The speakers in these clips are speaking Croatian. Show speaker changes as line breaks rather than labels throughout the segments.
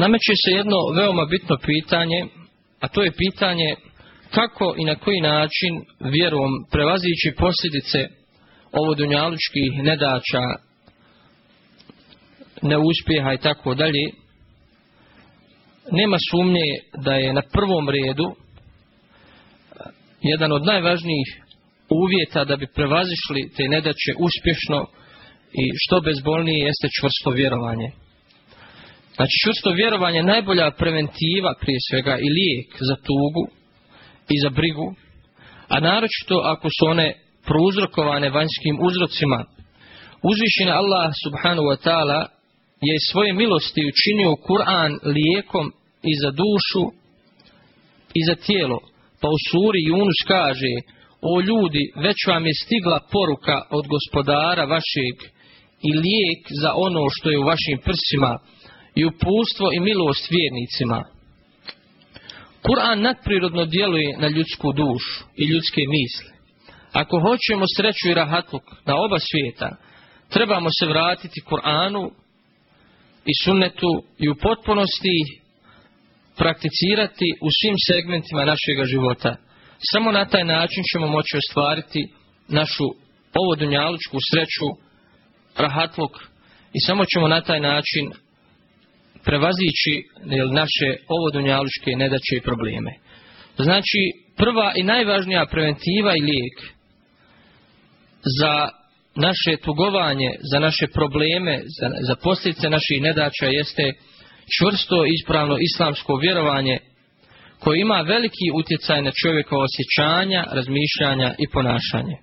nameće se jedno veoma bitno pitanje, a to je pitanje kako i na koji način vjerom prevazići posljedice ovodunjalučkih nedača, neuspjeha i tako dalje, nema sumnje da je na prvom redu jedan od najvažnijih uvjeta da bi prevazišli te nedaće uspješno i što bezbolnije jeste čvrsto vjerovanje. Znači čvrsto vjerovanje je najbolja preventiva prije svega i lijek za tugu i za brigu, a naročito ako su one prouzrokovane vanjskim uzrocima. Uzvišena Allah subhanahu wa ta'ala je svoje milosti učinio Kur'an lijekom i za dušu i za tijelo. Pa u suri Yunus kaže, o ljudi, već vam je stigla poruka od gospodara vašeg i lijek za ono što je u vašim prsima i upustvo i milost vjernicima. Kur'an nadprirodno djeluje na ljudsku dušu i ljudske misli. Ako hoćemo sreću i rahatluk na oba svijeta, trebamo se vratiti Kur'anu i sunnetu i u potpunosti prakticirati u svim segmentima našega života. Samo na taj način ćemo moći ostvariti našu ovodunjalučku sreću, rahatluk i samo ćemo na taj način prevazići naše ovodunjalučke nedaće i probleme. Znači, prva i najvažnija preventiva i lijek za naše tugovanje, za naše probleme, za, za posljedice naših nedaća jeste čvrsto ispravno islamsko vjerovanje koje ima veliki utjecaj na čovjekova osjećanja, razmišljanja i ponašanje.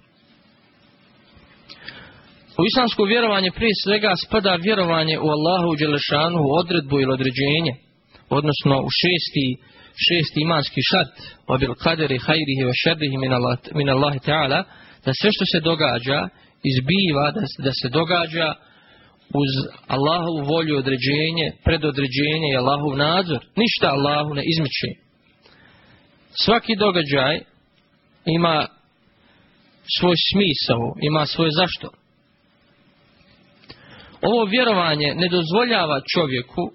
U islamsko vjerovanje prije svega spada vjerovanje u Allahu u Đelešanu u odredbu ili određenje, odnosno u šesti, šesti imanski šart, obil kaderi hajrihi wa šerrihi min Allahi ta'ala, da sve što se događa, izbiva, da, da se događa uz Allahovu volju određenje, predodređenje i Allahov nadzor. Ništa Allahu ne izmiče. Svaki događaj ima svoj smisao, ima svoje zašto. Ovo vjerovanje ne dozvoljava čovjeku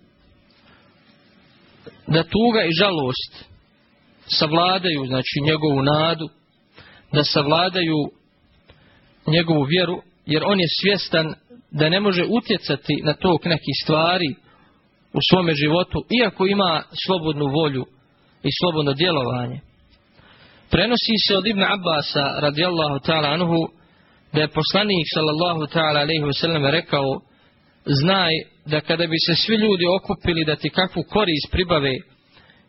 da tuga i žalost savladaju, znači njegovu nadu, da savladaju njegovu vjeru, jer on je svjestan da ne može utjecati na tok nekih stvari u svome životu, iako ima slobodnu volju i slobodno djelovanje. Prenosi se od Ibn Abbasa radijallahu ta'ala anuhu da je poslanik sallallahu ta'ala alaihi wasallam rekao znaj da kada bi se svi ljudi okupili da ti kakvu korist pribave,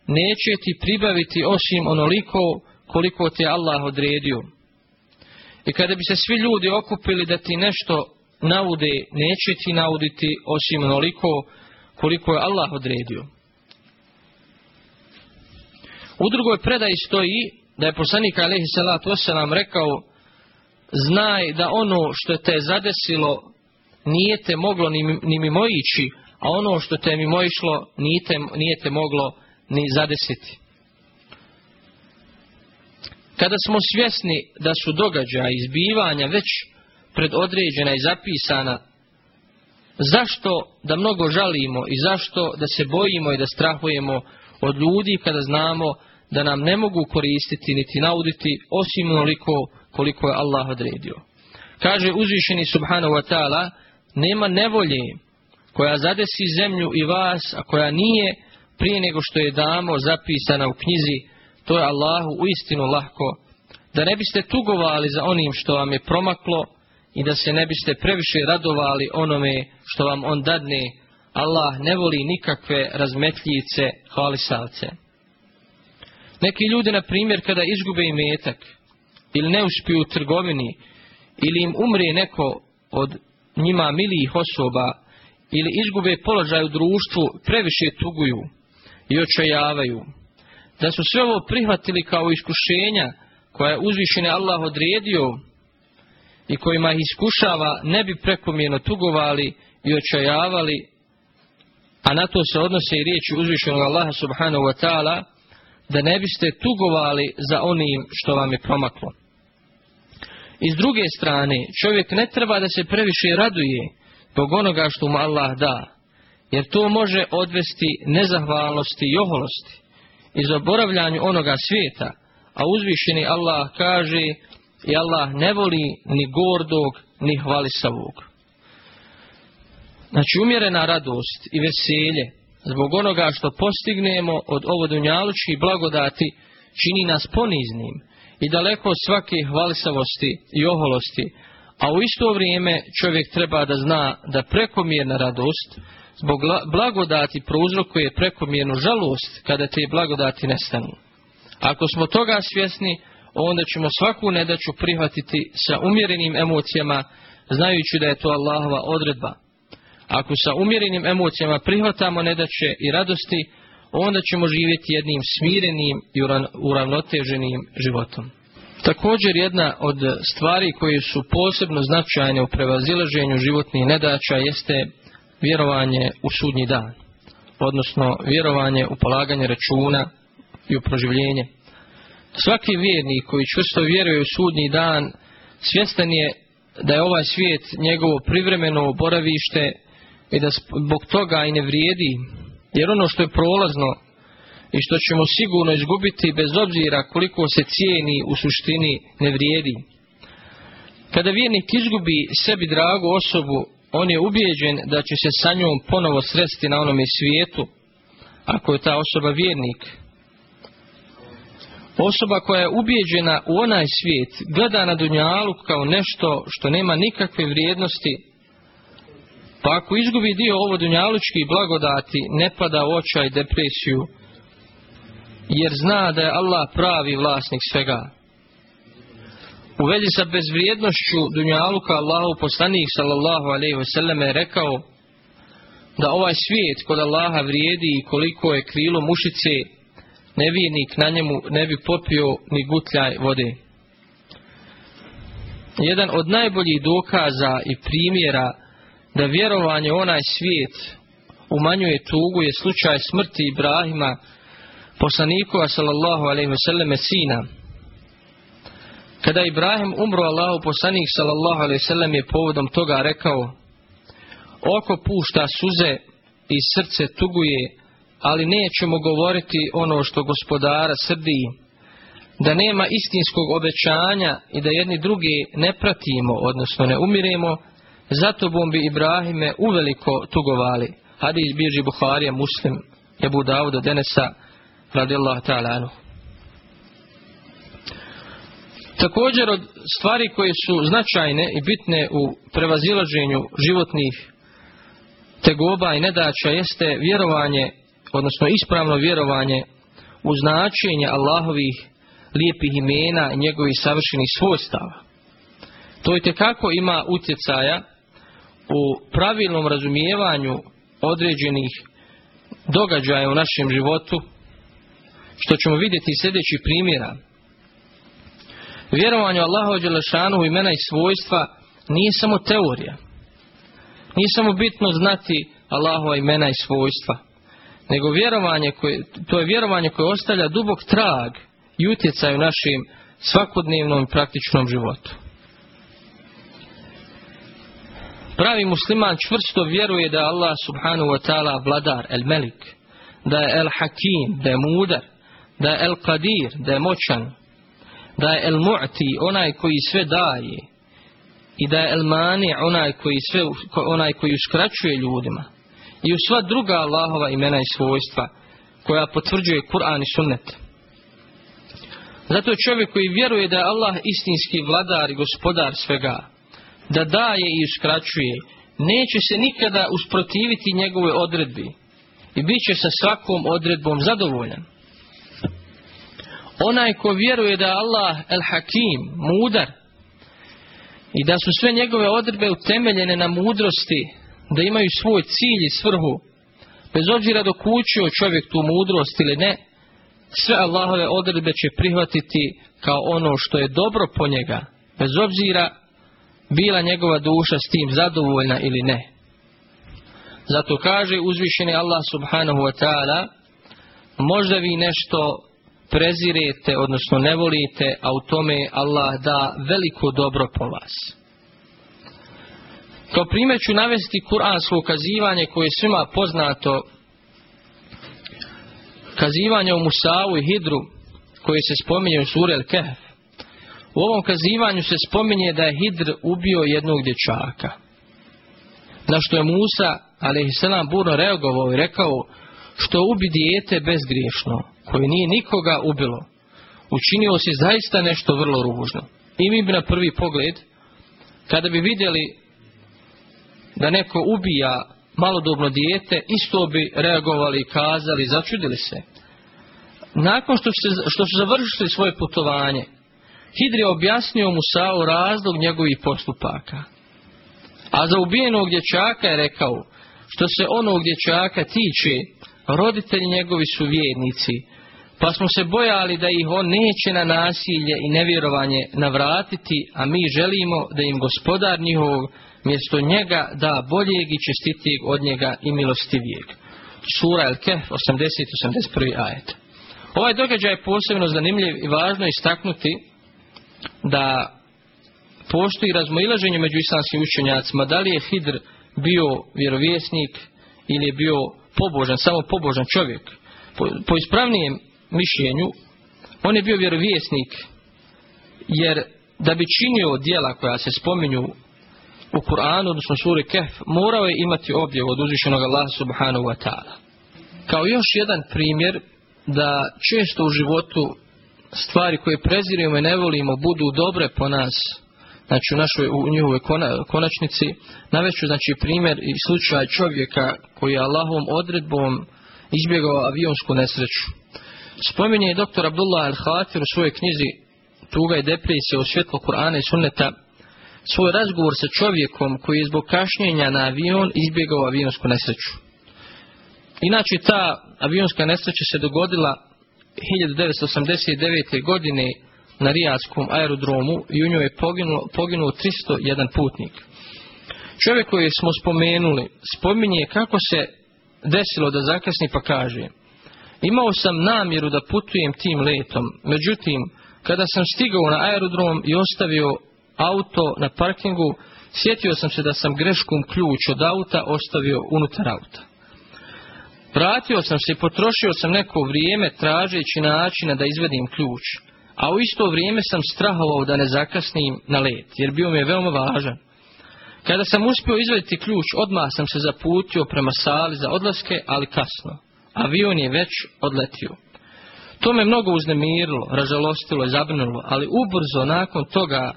neće ti pribaviti osim onoliko koliko ti je Allah odredio. I kada bi se svi ljudi okupili da ti nešto naude, neće ti nauditi osim onoliko koliko je Allah odredio. U drugoj predaji stoji da je poslanik alaihi salatu wasalam rekao znaj da ono što te zadesilo nije te moglo ni, ni mimo ići, a ono što te mimo išlo nije te, nije te moglo ni zadesiti. Kada smo svjesni da su događaja izbivanja već predodređena i zapisana, zašto da mnogo žalimo i zašto da se bojimo i da strahujemo od ljudi kada znamo da nam ne mogu koristiti niti nauditi osim onoliko koliko je Allah odredio. Kaže uzvišeni subhanahu wa ta'ala, nema nevolje koja zadesi zemlju i vas, a koja nije prije nego što je damo zapisana u knjizi, to je Allahu uistinu lahko, da ne biste tugovali za onim što vam je promaklo i da se ne biste previše radovali onome što vam on dadne, Allah ne voli nikakve razmetljice hvalisavce. Neki ljudi, na primjer, kada izgube imetak ili ne uspiju u trgovini ili im umre neko od njima milijih osoba ili izgube položaj u društvu, previše tuguju i očajavaju. Da su sve ovo prihvatili kao iskušenja koja je uzvišene Allah odredio i kojima ih iskušava, ne bi prekomjerno tugovali i očajavali, a na to se odnose i riječi uzvišenog Allaha subhanahu wa ta'ala, da ne biste tugovali za onim što vam je promaklo. I s druge strane, čovjek ne treba da se previše raduje zbog onoga što mu Allah da. jer to može odvesti nezahvalnosti i oholosti i zaboravljanju onoga svijeta, a uzvišeni Allah kaže i Allah ne voli ni gordog ni hvalisavog. Znači umjerena radost i veselje zbog onoga što postignemo od ovodunjalučkih blagodati čini nas poniznim i daleko od svake hvalisavosti i oholosti, a u isto vrijeme čovjek treba da zna da prekomjerna radost zbog blagodati prouzrokuje prekomjernu žalost kada te blagodati nestanu. Ako smo toga svjesni, onda ćemo svaku nedaću prihvatiti sa umjerenim emocijama, znajući da je to Allahova odredba. Ako sa umjerenim emocijama prihvatamo nedaće i radosti, onda ćemo živjeti jednim smirenim i uravnoteženim životom. Također jedna od stvari koje su posebno značajne u prevazilaženju životnih nedaća jeste vjerovanje u sudnji dan, odnosno vjerovanje u polaganje računa i u proživljenje. Svaki vjernik koji čvrsto vjeruje u sudnji dan svjestan je da je ovaj svijet njegovo privremeno boravište i da zbog toga i ne vrijedi, jer ono što je prolazno i što ćemo sigurno izgubiti bez obzira koliko se cijeni u suštini ne vrijedi. Kada vjernik izgubi sebi dragu osobu, on je ubijeđen da će se sa njom ponovo sresti na onome svijetu, ako je ta osoba vjernik. Osoba koja je ubijeđena u onaj svijet gleda na dunjalu kao nešto što nema nikakve vrijednosti, pa ako izgubi dio ovo dunjalučkih blagodati, ne pada u očaj depresiju, jer zna da je Allah pravi vlasnik svega. U vezi sa bezvrijednošću Dunjaluka Allahu poslanik sallallahu alaihi wasallam je rekao da ovaj svijet kod Allaha vrijedi i koliko je krilo mušice, nevijenik na njemu ne bi popio ni gutljaj vode. Jedan od najboljih dokaza i primjera da vjerovanje onaj svijet umanjuje tugu je slučaj smrti Ibrahima poslanikova sallallahu alaihi wasallam sina. Kada Ibrahim umro Allahu poslanik sallallahu alaihi wasallam je povodom toga rekao Oko pušta suze i srce tuguje, ali nećemo govoriti ono što gospodara srdi, da nema istinskog obećanja i da jedni drugi ne pratimo, odnosno ne umiremo, zato bom bi Ibrahime uveliko tugovali. Hadis bježi Buharija muslim, Ebu Dauda Denesa, radijallahu ta'ala. Također od stvari koje su značajne i bitne u prevazilaženju životnih tegoba i nedaća jeste vjerovanje, odnosno ispravno vjerovanje u značenje Allahovih lijepih imena i njegovih savršenih svojstava. To je kako ima utjecaja u pravilnom razumijevanju određenih događaja u našem životu, što ćemo vidjeti iz sljedećih primjera. Vjerovanje u Allahu Đelešanu imena i svojstva nije samo teorija. Nije samo bitno znati Allahova imena i svojstva. Nego vjerovanje koje, to je vjerovanje koje ostavlja dubok trag i utjecaj u našem svakodnevnom i praktičnom životu. Pravi musliman čvrsto vjeruje da je Allah subhanahu wa ta'ala vladar, el melik, da je el hakim, da je mudar, da je el qadir, da je moćan, da je el mu'ti, onaj koji sve daje, i da je el mani, onaj koji, sve, onaj koji uskraćuje ljudima, i u sva druga Allahova imena i svojstva, koja potvrđuje Kur'an i sunnet. Zato čovjek koji vjeruje da je Allah istinski vladar i gospodar svega, da daje i uskraćuje, neće se nikada usprotiviti njegove odredbi i bit će sa svakom odredbom zadovoljan. Onaj ko vjeruje da je Allah el hakim, mudar, i da su sve njegove odredbe utemeljene na mudrosti, da imaju svoj cilj i svrhu, bez obzira dok učio čovjek tu mudrost ili ne, sve Allahove odredbe će prihvatiti kao ono što je dobro po njega, bez obzira bila njegova duša s tim zadovoljna ili ne. Zato kaže uzvišeni Allah subhanahu wa ta'ala, možda vi nešto prezirete, odnosno ne volite, a u tome Allah da veliko dobro po vas. Kao primjer ću navesti kuransko ukazivanje koje je svima poznato kazivanje u Musavu i Hidru koje se spominje u suri El Kehf. U ovom kazivanju se spominje da je Hidr ubio jednog dječaka. Na što je Musa, a.s. burno reagovao i rekao što ubi dijete bezgriješno, koje nije nikoga ubilo, učinio si zaista nešto vrlo ružno. I mi bi na prvi pogled, kada bi vidjeli da neko ubija malodobno dijete, isto bi reagovali i kazali, začudili se. Nakon što, se, što su završili svoje putovanje, Hidri objasnio Musao razlog njegovih postupaka. A za ubijenog dječaka je rekao, što se onog dječaka tiče, roditelji njegovi su vjernici, pa smo se bojali da ih on neće na nasilje i nevjerovanje navratiti, a mi želimo da im gospodar njihov mjesto njega da boljeg i čestitijeg od njega i milostivijeg. Sura El Kehf 80-81 ajet. Ovaj događaj je posebno zanimljiv i važno istaknuti da postoji razmoilaženje među islamskim učenjacima da li je Hidr bio vjerovjesnik ili je bio pobožan, samo pobožan čovjek. Po, po ispravnijem mišljenju, on je bio vjerovjesnik, jer da bi činio dijela koja se spominju u Kur'anu, odnosno suri Kehf, morao je imati objav od uzvišenog Allaha subhanahu wa ta'ala. Kao još jedan primjer da često u životu stvari koje prezirujemo i ne volimo budu dobre po nas, znači u našoj u njihovoj konačnici, naveću znači primjer i slučaj čovjeka koji je Allahovom odredbom izbjegao avionsku nesreću. Spominje je doktor Abdullah al-Hatir u svojoj knjizi Tuga i depresija u svjetlo Kur'ana i sunneta svoj razgovor sa čovjekom koji je zbog kašnjenja na avion izbjegao avionsku nesreću. Inače ta avionska nesreća se dogodila 1989. godine na Rijadskom aerodromu i u njoj je poginuo, poginuo 301 putnik. Čovjek koji smo spomenuli spominje kako se desilo da zakasni pa kaže Imao sam namjeru da putujem tim letom, međutim, kada sam stigao na aerodrom i ostavio auto na parkingu, sjetio sam se da sam greškom ključ od auta ostavio unutar auta. Vratio sam se i potrošio sam neko vrijeme tražeći načina da izvedim ključ, a u isto vrijeme sam strahovao da ne zakasnim na let, jer bio mi je veoma važan. Kada sam uspio izvediti ključ, odmah sam se zaputio prema sali za odlaske, ali kasno. Avion je već odletio. To me mnogo uznemirilo, ražalostilo i zabrinulo, ali ubrzo nakon toga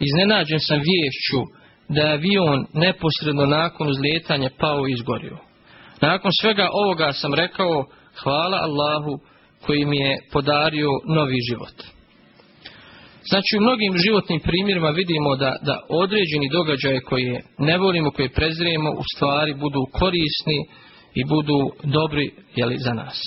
iznenađen sam viješću da je avion neposredno nakon uzlijetanja pao i izgorio. Nakon svega ovoga sam rekao hvala Allahu koji mi je podario novi život. Znači u mnogim životnim primjerima vidimo da, da određeni događaje koje ne volimo, koje prezrijemo u stvari budu korisni i budu dobri jeli, za nas.